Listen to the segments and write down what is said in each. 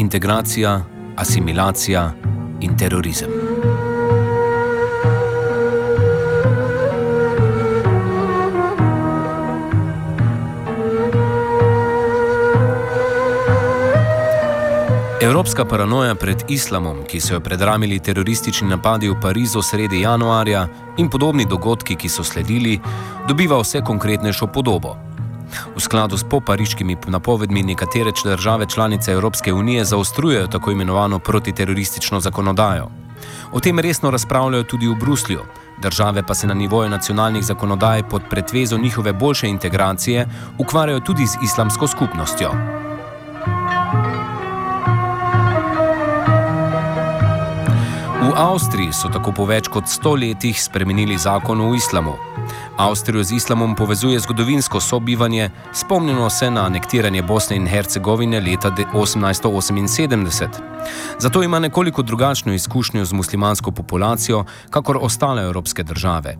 Integracija, asimilacija in terorizem. Evropska paranoja pred islamom, ki so jo predramili teroristični napadi v Parizu sredi januarja in podobni dogodki, ki so sledili, dobiva vse konkretnejšo podobo. V skladu s popariškimi napovedmi nekatere države članice Evropske unije zaostrujejo tako imenovano protiteroristično zakonodajo. O tem resno razpravljajo tudi v Bruslju, države pa se na nivoju nacionalnih zakonodaj pod pretvezo njihove boljše integracije ukvarjajo tudi z islamsko skupnostjo. V Avstriji so tako po več kot sto letih spremenili zakon o islamu. Avstrijo z islamom povezuje zgodovinsko sobivanje, spomnimo se na anektiranje Bosne in Hercegovine leta 1878. Zato ima nekoliko drugačno izkušnjo z muslimansko populacijo, kakor ostale evropske države.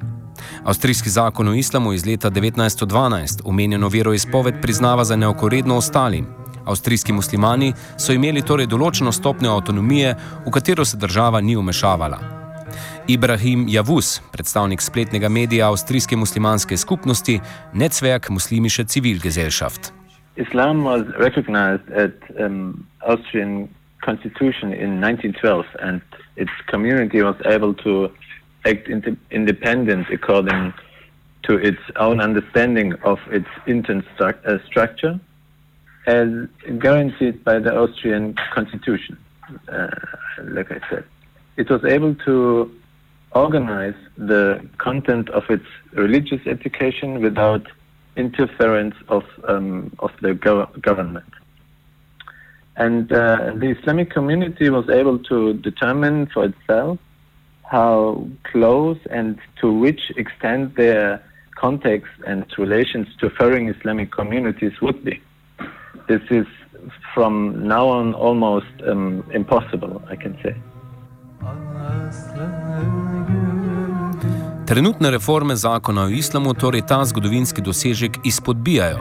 Avstrijski zakon o islamu iz leta 1912 omenjeno veroizpoved priznava za neokoredno ostalim. Avstrijski muslimani so imeli torej določeno stopnjo avtonomije, v katero se država ni umešavala. Ibrahim Javus, predstavnik spletnega medija avstrijske muslimanske skupnosti, Netzwerk Muslimische Zivilgesellschaft. Islam was recognized at um, Austrian constitution in 1912 and its community was able to act independent according to its own understanding of its intern stru uh, structure. as guaranteed by the Austrian constitution, uh, like I said. It was able to organize the content of its religious education without interference of, um, of the go- government. And uh, the Islamic community was able to determine for itself how close and to which extent their contacts and relations to foreign Islamic communities would be. this is from now on almost um, impossible, I can say. Trenutne reforme zakona o islamu torej ta zgodovinski dosežek izpodbijajo.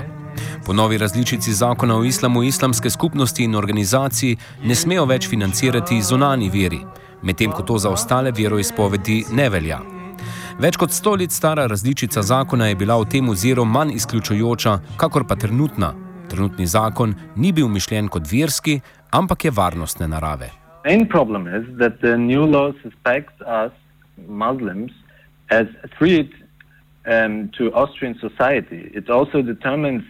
Po novi različici zakona o islamu islamske skupnosti in organizaciji ne smejo več financirati zunani veri, medtem ko to za ostale veroizpovedi ne velja. Več kot sto let stara različica zakona je bila v tem oziru manj izključujoča, kakor pa trenutna, Trenutni zakon ni bil mišljen kot verski, ampak je varnostne narave. Main problem is that the new law suspects us Muslims as a threat um, to Austrian society. It also determines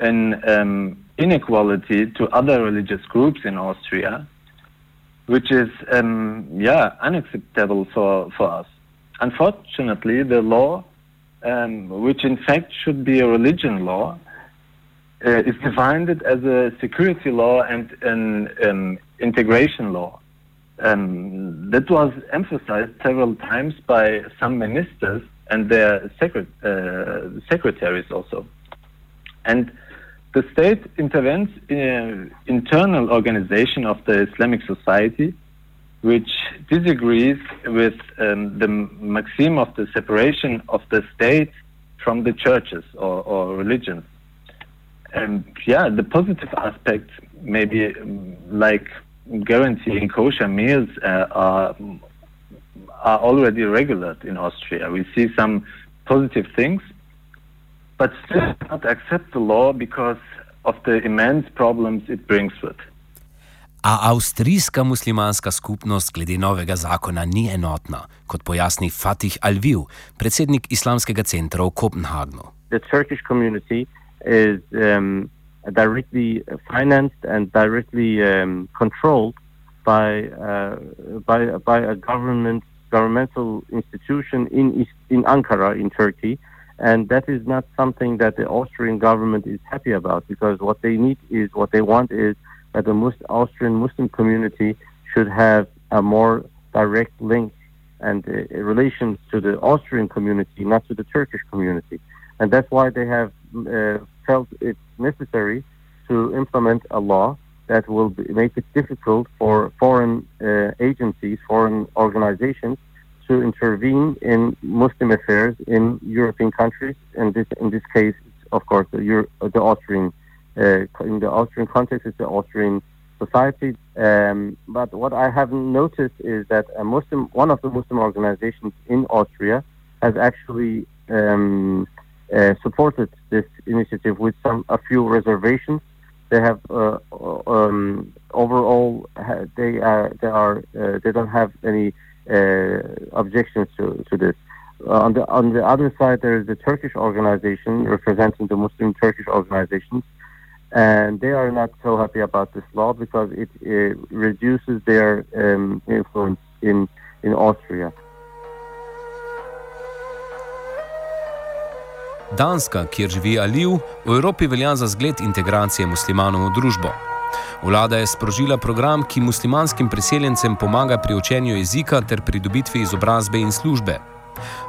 an um, inequality to other religious groups in Austria, which is um, yeah unacceptable for for us. Unfortunately, the law, um, which in fact should be a religion law, uh, is defined as a security law and an um, integration law. Um, that was emphasized several times by some ministers and their secret, uh, secretaries also. And the state intervenes in internal organization of the Islamic society, which disagrees with um, the maxim of the separation of the state from the churches or, or religions. And yeah, the positive aspects, maybe um, like guaranteeing kosher meals, uh, are are already regulated in Austria. We see some positive things, but still not accept the law because of the immense problems it brings with. A avstrijska muslimanska skupnost glede novega zakona ni enotna, kot pojasni Fatih Alviv, predsednik islamskega centra v Kopenhagnu. The Turkish community is um, directly financed and directly um, controlled by, uh, by, by a government, governmental institution in, in Ankara, in Turkey. And that is not something that the Austrian government is happy about because what they need is, what they want is that the Muslim, Austrian Muslim community should have a more direct link and uh, relations to the Austrian community, not to the Turkish community. And that's why they have uh, felt it necessary to implement a law that will be, make it difficult for foreign uh, agencies, foreign organizations, to intervene in Muslim affairs in European countries. And this, in this case, of course, the, Euro, the Austrian, uh, in the Austrian context, it's the Austrian society. Um, but what I have noticed is that a Muslim, one of the Muslim organizations in Austria, has actually um, uh, supported this initiative with some a few reservations they have uh, um, overall they are they are uh, they don't have any uh, objections to, to this. on the on the other side, there is the Turkish organization representing the Muslim Turkish organizations, and they are not so happy about this law because it, it reduces their um, influence in in Austria. Danska, kjer živi Aliv, v Evropi velja za zgled integracije muslimanov v družbo. Vlada je sprožila program, ki muslimanskim priseljencem pomaga pri učenju jezika ter pridobitvi izobrazbe in službe.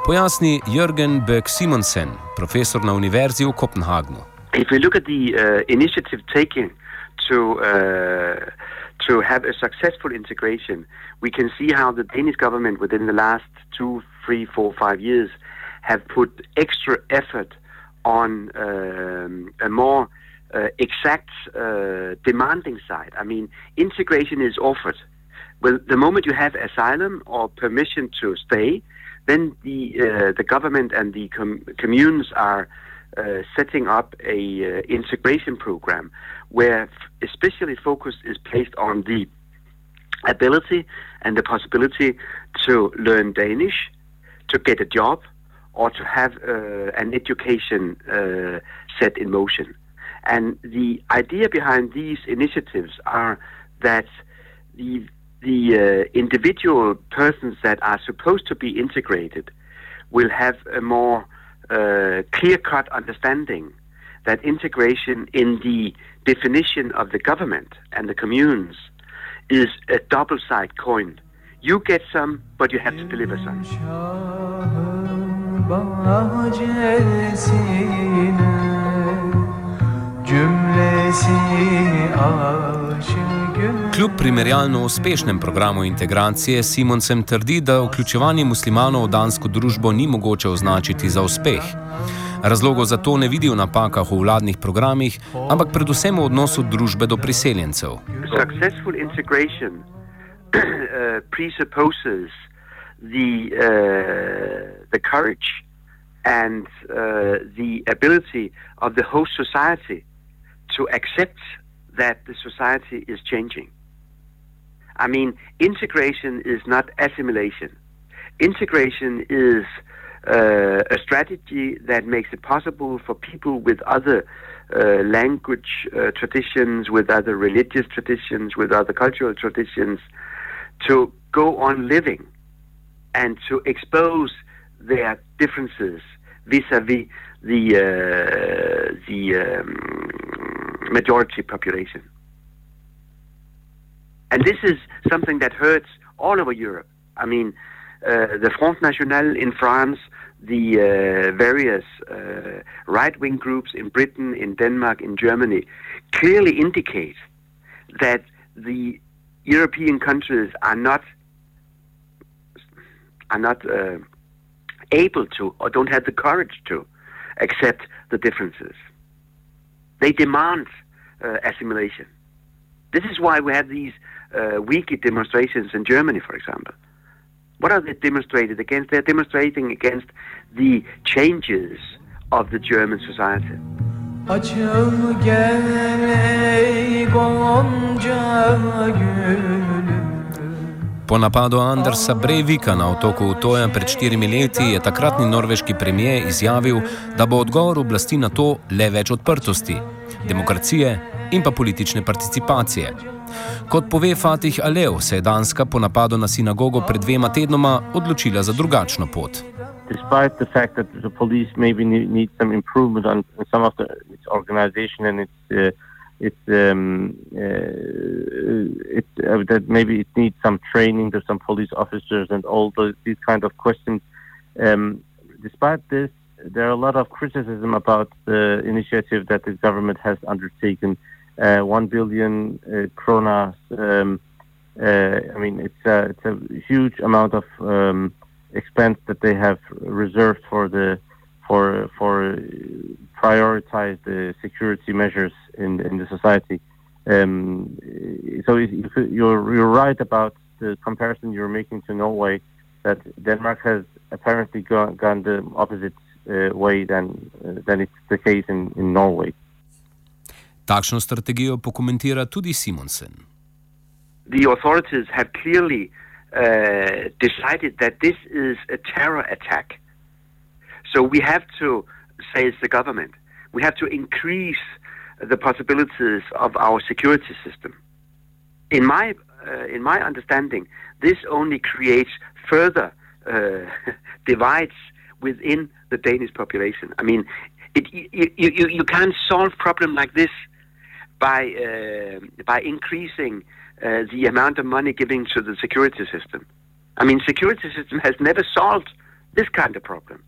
Pojasni Jürgen Beck Simonsen, profesor na Univerzi v Kopenhagnu. If we look at the uh, initiative taken to uh, to have a successful integration, we can see how the Danish government within the last two, three, four, five years have put extra effort on um, a more uh, exact uh, demanding side. I mean, integration is offered. Well, the moment you have asylum or permission to stay, then the uh, the government and the com- communes are uh, setting up a uh, integration program where f- especially focus is placed on the ability and the possibility to learn Danish, to get a job, or to have uh, an education uh, set in motion. And the idea behind these initiatives are that the the uh, individual persons that are supposed to be integrated will have a more uh, clear-cut understanding that integration in the definition of the government and the communes is a double-sided coin. You get some, but you have to deliver some. Kljub primerjalno uspešnem programu integracije Simonsen trdi, da vključevanje muslimanov v dansko družbo ni mogoče označiti za uspeh. Razlogov za to ne vidi v napakah v vladnih programih, ampak predvsem v odnosu družbe do priseljencev. Successful integration uh, presupposes the uh, the courage and uh, the ability of the host society to accept that the society is changing. I mean, integration is not assimilation. Integration is uh, a strategy that makes it possible for people with other uh, language uh, traditions, with other religious traditions, with other cultural traditions, to go on living and to expose their differences vis-à-vis the uh, the um, majority population. And this is something that hurts all over Europe. I mean, uh, the Front National in France, the uh, various uh, right-wing groups in Britain, in Denmark, in Germany, clearly indicate that the European countries are not are not uh, able to or don't have the courage to accept the differences. They demand uh, assimilation. This is why we have these uh, weekly demonstrations in Germany, for example. What are they demonstrated against? They're demonstrating against the changes of the German society. Ey Gonca gülüm Po napadu Andersa Breivika na otoku Utoja pred štirimi leti je takratni norveški premijer izjavil, da bo odgovor oblasti na to le več odprtosti, demokracije in pa politične participacije. Kot pove Fatih Alev, se je Danska po napadu na sinagogo pred dvema tednoma odločila za drugačno pot. Despite the fact that the police maybe need, need some improvement on some of the, its organization and its uh, it's um, uh, it uh, that maybe it needs some training to some police officers and all the, these kind of questions. Um, despite this, there are a lot of criticism about the initiative that the government has undertaken. Uh, One billion uh, kronas. Um, uh, I mean, it's a, it's a huge amount of um, expense that they have reserved for the for for prioritize the security measures in in the society. Um, so you're you're right about the comparison you're making to Norway. That Denmark has apparently gone, gone the opposite uh, way than uh, than it's the case in, in Norway. Takšno strategijo pokomentira tudi Simonsen. The authorities have clearly uh, decided that this is a terror attack. So we have to, says the government, we have to increase the possibilities of our security system. In my, uh, in my understanding, this only creates further uh, divides within the Danish population. I mean, it, you, you, you can't solve problem like this by, uh, by increasing uh, the amount of money given to the security system. I mean, security system has never solved this kind of problem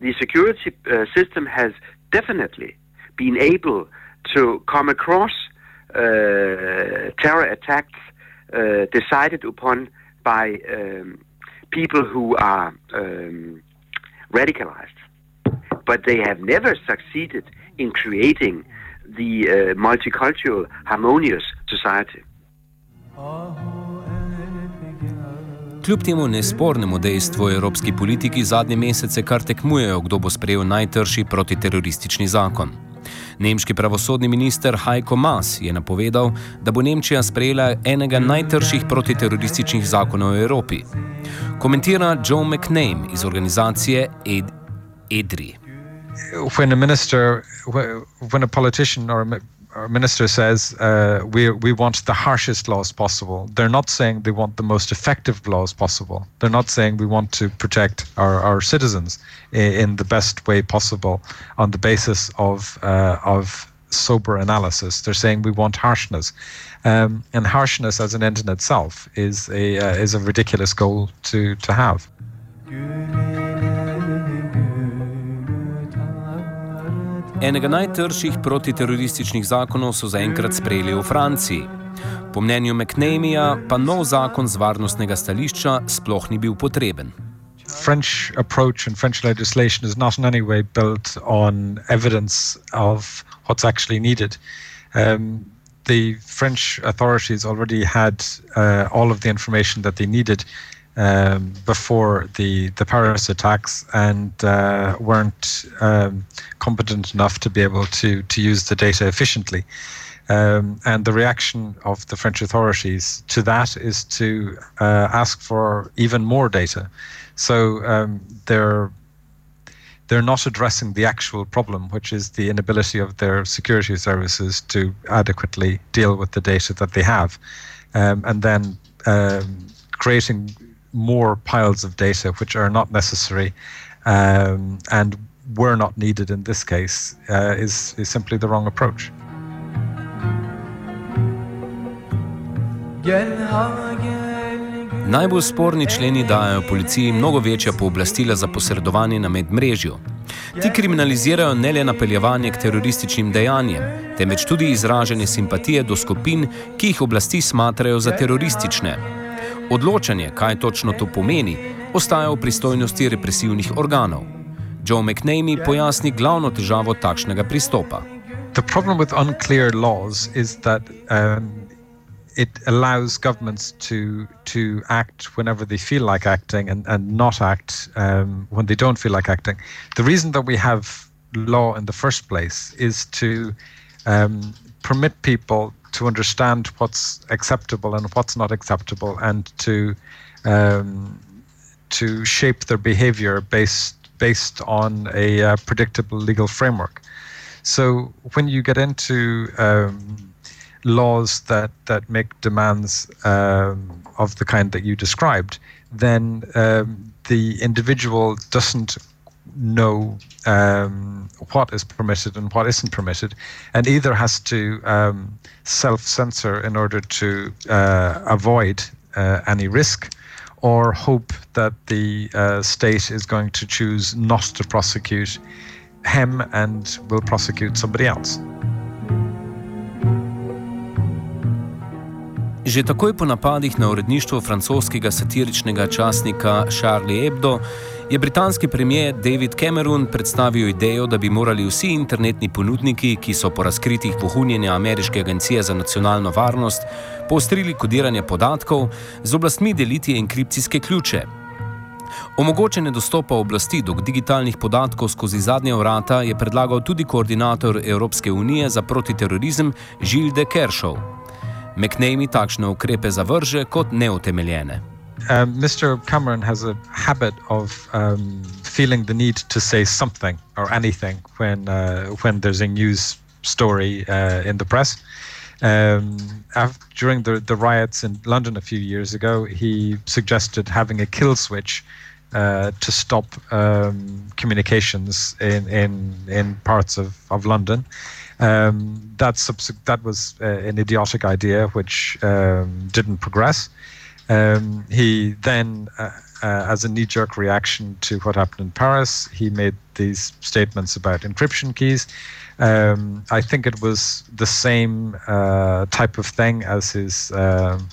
the security uh, system has definitely been able to come across uh, terror attacks uh, decided upon by um, people who are um, radicalized. But they have never succeeded in creating the uh, multicultural, harmonious society. Kljub temu nespornemu dejstvu evropski politiki zadnje mesece kar tekmujejo, kdo bo sprejel najtrši protiteroristični zakon. Nemški pravosodni minister Heiko Maas je napovedal, da bo Nemčija sprejela enega najtrših protiterorističnih zakonov v Evropi. Komentira Joe McName iz organizacije Ed EDRI. When a minister, when a politician or a our minister says uh, we we want the harshest laws possible. They're not saying they want the most effective laws possible. They're not saying we want to protect our, our citizens in, in the best way possible on the basis of uh, of sober analysis. They're saying we want harshness, um, and harshness as an end in itself is a uh, is a ridiculous goal to to have. Enega najtrših protiterorističnih zakonov so zaenkrat sprejeli v Franciji. Po mnenju McNamija pa nov zakon z varnostnega stališča sploh ni bil potreben. French approach and French legislation is not in any way built on evidence of what's actually needed. Um, the French authorities already had uh, all of the information that they needed um, before the, the Paris attacks and uh, weren't um, competent enough to be able to, to use the data efficiently. Um, and the reaction of the French authorities to that is to uh, ask for even more data. So um, they're they're not addressing the actual problem, which is the inability of their security services to adequately deal with the data that they have, um, and then um, creating more piles of data which are not necessary um, and were not needed in this case uh, is, is simply the wrong approach. Najbolj sporni členi dajo policiji mnogo večja pooblastila za posredovanje na medmrežju. Ti kriminalizirajo ne le napeljevanje k terorističnim dejanjem, temveč tudi izražanje simpatije do skupin, ki jih oblasti smatrajo za teroristične. Odločanje, kaj točno to pomeni, ostaja v pristojnosti represivnih organov. Joe McNamee pojasni glavno težavo takšnega pristopa. The problem with unclear laws is that um, it allows governments to to act whenever they feel like acting and, and not act um, when they don't feel like acting. The reason that we have law in the first place is to um, permit people to understand what's acceptable and what's not acceptable, and to um, to shape their behavior based based on a uh, predictable legal framework. So when you get into um, laws that that make demands um, of the kind that you described, then um, the individual doesn't know um, what is permitted and what isn't permitted, and either has to um, self-censor in order to uh, avoid uh, any risk, or hope that the uh, state is going to choose not to prosecute him and will prosecute somebody else. Že takoj po napadih na uredništvo francoskega satiričnega časnika Charlie Hebdo je britanski premijer David Cameron predstavil idejo, da bi morali vsi internetni ponudniki, ki so po razkritih vohunjenja Ameriške agencije za nacionalno varnost poostrili kodiranje podatkov, z oblastmi deliti enkripcijske ključe. Omogočene dostopa oblasti do digitalnih podatkov skozi zadnje vrata je predlagal tudi koordinator Evropske unije za protiterorizem Gilles de Kershaw. McNamee takšne ukrepe zavrže kot neutemeljene. Um, Mr. Cameron has a habit of um, feeling the need to say something or anything when uh, when there's a news story uh, in the press. Um, after, during the, the riots in London a few years ago, he suggested having a kill switch uh, to stop um, communications in, in, in parts of, of London. Um, that, that was uh, an idiotic idea which um, didn't progress. Um, he then, uh, uh, as a knee jerk reaction to what happened in Paris, he made these statements about encryption keys. Um, I think it was the same uh, type of thing as his um,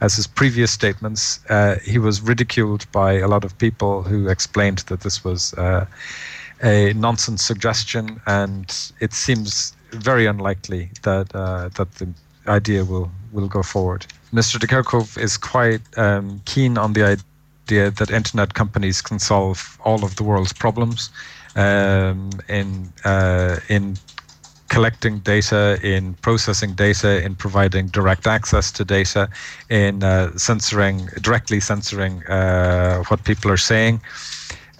as his previous statements. Uh, he was ridiculed by a lot of people who explained that this was uh, a nonsense suggestion, and it seems very unlikely that uh, that the idea will will go forward. Mr. de Kerchove is quite um, keen on the idea that internet companies can solve all of the world's problems um, in uh, in collecting data, in processing data, in providing direct access to data, in uh, censoring directly censoring uh, what people are saying,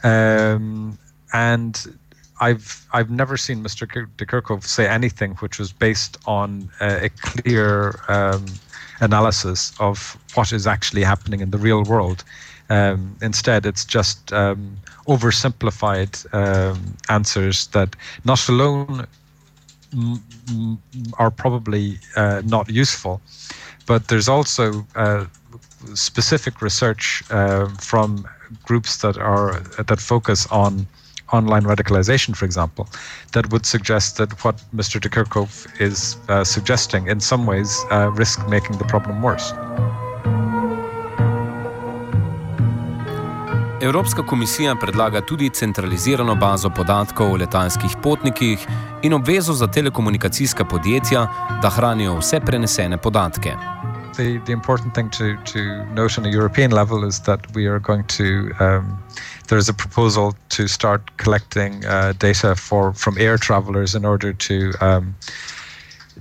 um, and I've I've never seen Mr. de Kerchove say anything which was based on a clear um, analysis of what is actually happening in the real world. Um, instead, it's just um, oversimplified um, answers that not alone are probably uh, not useful, but there's also uh, specific research uh, from groups that are that focus on online radicalization, for example, that would suggest that what Mr. de Kerkhove is uh, suggesting in some ways uh, risk making the problem worse. Evropska komisija predlaga tudi centralizirano bazo podatkov o letalskih potnikih in obvezo za telekomunikacijska podjetja, da hranijo vse prenesene podatke. The, the important thing to, to note on a European level is that we are going to um, there's a proposal to start collecting uh, data for from air travelers in order to um,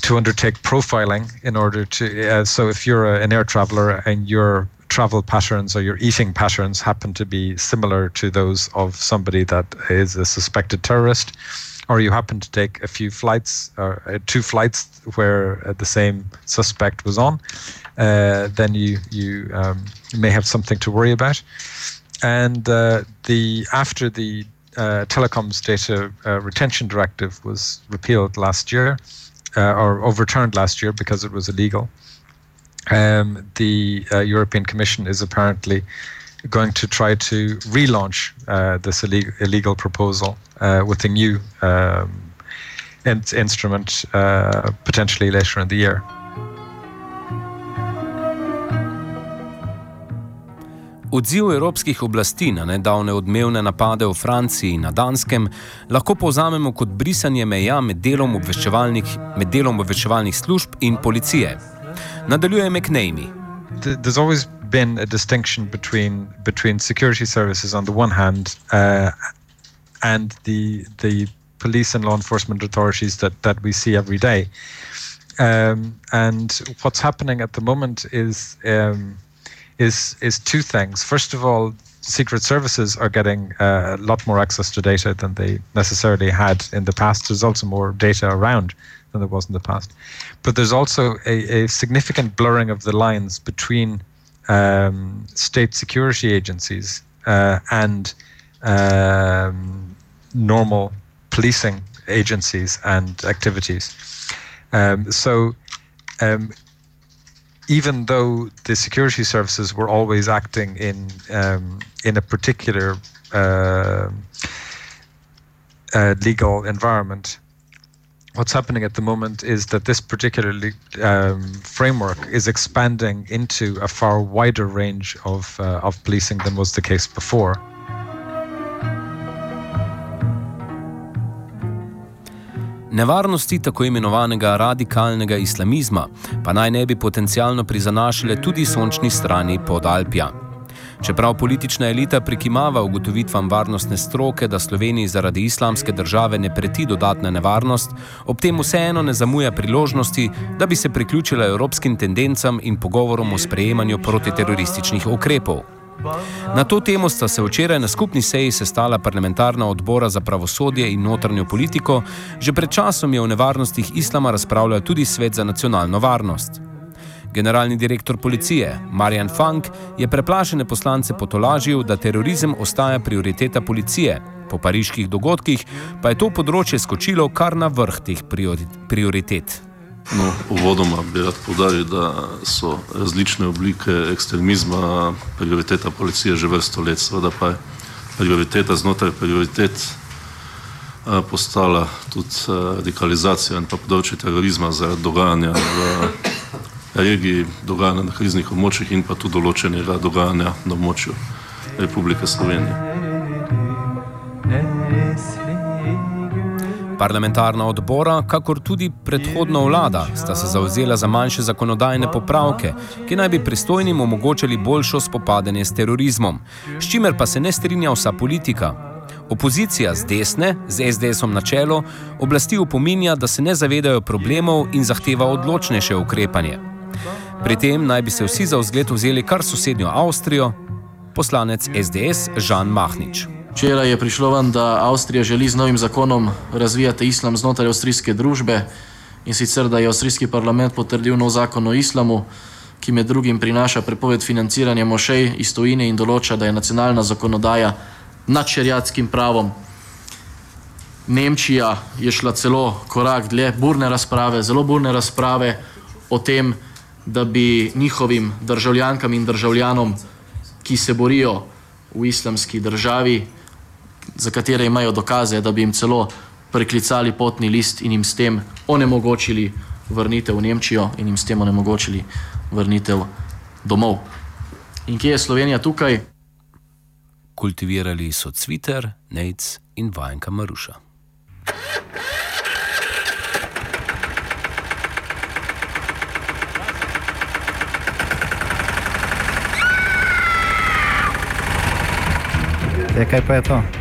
to undertake profiling in order to uh, so if you're a, an air traveler and your travel patterns or your eating patterns happen to be similar to those of somebody that is a suspected terrorist or you happen to take a few flights or uh, two flights where uh, the same suspect was on uh, then you you um, may have something to worry about and uh, the after the uh, telecoms data uh, retention directive was repealed last year uh, or overturned last year because it was illegal. Um, the uh, European Commission is apparently going to try to relaunch this illegal, illegal proposal with a new um, in- instrument potentially later in the year. Odziv evropskih oblasti na nedavne odmevne napade v Franciji in na Danskem lahko povzamemo kot brisanje meja med delom obveščevalnih, med delom obveščevalnih služb in policije. Nadaljuje McNamee. There's always been a distinction between between security services on the one hand uh, and the the police and law enforcement authorities that that we see every day. Um, and what's happening at the moment is um, is is two things. First of all, secret services are getting uh, a lot more access to data than they necessarily had in the past. There's also more data around than there was in the past. But there's also a, a significant blurring of the lines between um, state security agencies uh, and um, normal policing agencies and activities. Um, so, um, even though the security services were always acting in um, in a particular uh, uh, legal environment, what's happening at the moment is that this particular um, framework is expanding into a far wider range of uh, of policing than was the case before. Nevarnosti tako imenovanega radikalnega islamizma pa naj ne bi potencialno prizanašale tudi sončni strani Podalpja. Čeprav politična elita prikimava ugotovitvam varnostne stroke, da Sloveniji zaradi islamske države ne preti dodatna nevarnost, ob tem vseeno ne zamuja priložnosti, da bi se priključila evropskim tendencam in pogovorom o sprejemanju protiterorističnih ukrepov. Na to temo sta se včeraj na skupni seji sestala parlamentarna odbora za pravosodje in notranjo politiko, že pred časom je o nevarnostih islama razpravljal tudi Svet za nacionalno varnost. Generalni direktor policije Marjan Funk je preplašene poslance potolažil, da terorizem ostaja prioriteta policije, po pariških dogodkih pa je to področje skočilo kar na vrh teh prioritet. No, uvodoma bi rad podaril, da so različne oblike ekstremizma prioriteta policije že vrsto let. Seveda pa je prioriteta znotraj prioritet eh, postala tudi eh, radikalizacija in pa področje terorizma zaradi dogajanja v regiji, dogajanja na kriznih območjih in pa tudi določenega dogajanja na območju Republike Slovenije. Parlamentarna odbora, kakor tudi predhodna vlada, sta se zauzela za manjše zakonodajne popravke, ki naj bi pristojnim omogočili boljšo spopadanje s terorizmom, s čimer pa se ne strinja vsa politika. Opozicija z desne, z SDS-om na čelo, oblasti opominja, da se ne zavedajo problemov in zahteva odločnejše ukrepanje. Pri tem naj bi se vsi za vzgled vzeli kar sosednjo Avstrijo, poslanec SDS Žan Mahnič. Včeraj je prišlo ven, da Avstrija želi z novim zakonom razvijati islam znotraj avstrijske družbe in sicer, da je avstrijski parlament potrdil nov zakon o islamu, ki med drugim prinaša prepoved financiranja mošej iz tujine in določa, da je nacionalna zakonodaja nad šeriatskim pravom. Nemčija je šla celo korak dlje, burne razprave, zelo burne razprave o tem, da bi njihovim državljankam in državljanom, ki se borijo v islamski državi, za katere imajo dokaze, da bi jim celo preklicali potni list in jim s tem onemogočili vrnitev v Nemčijo in jim s tem onemogočili vrnitev domov. In kje je Slovenija tukaj? Kultivirali so Cviter, Nec in Vajenka Maruša. Ja, kaj pa je to?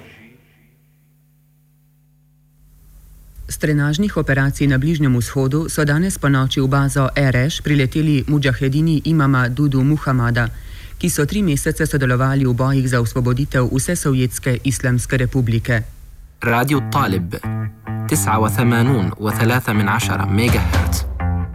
Trenažnih operacij na Bližnjem vzhodu so danes po noči v bazo Ereš prileteli mujahedini imama Dudu Muhamada, ki so tri mesece sodelovali v bojih za osvoboditev vse Sovjetske islamske republike. Radio Talib 89 و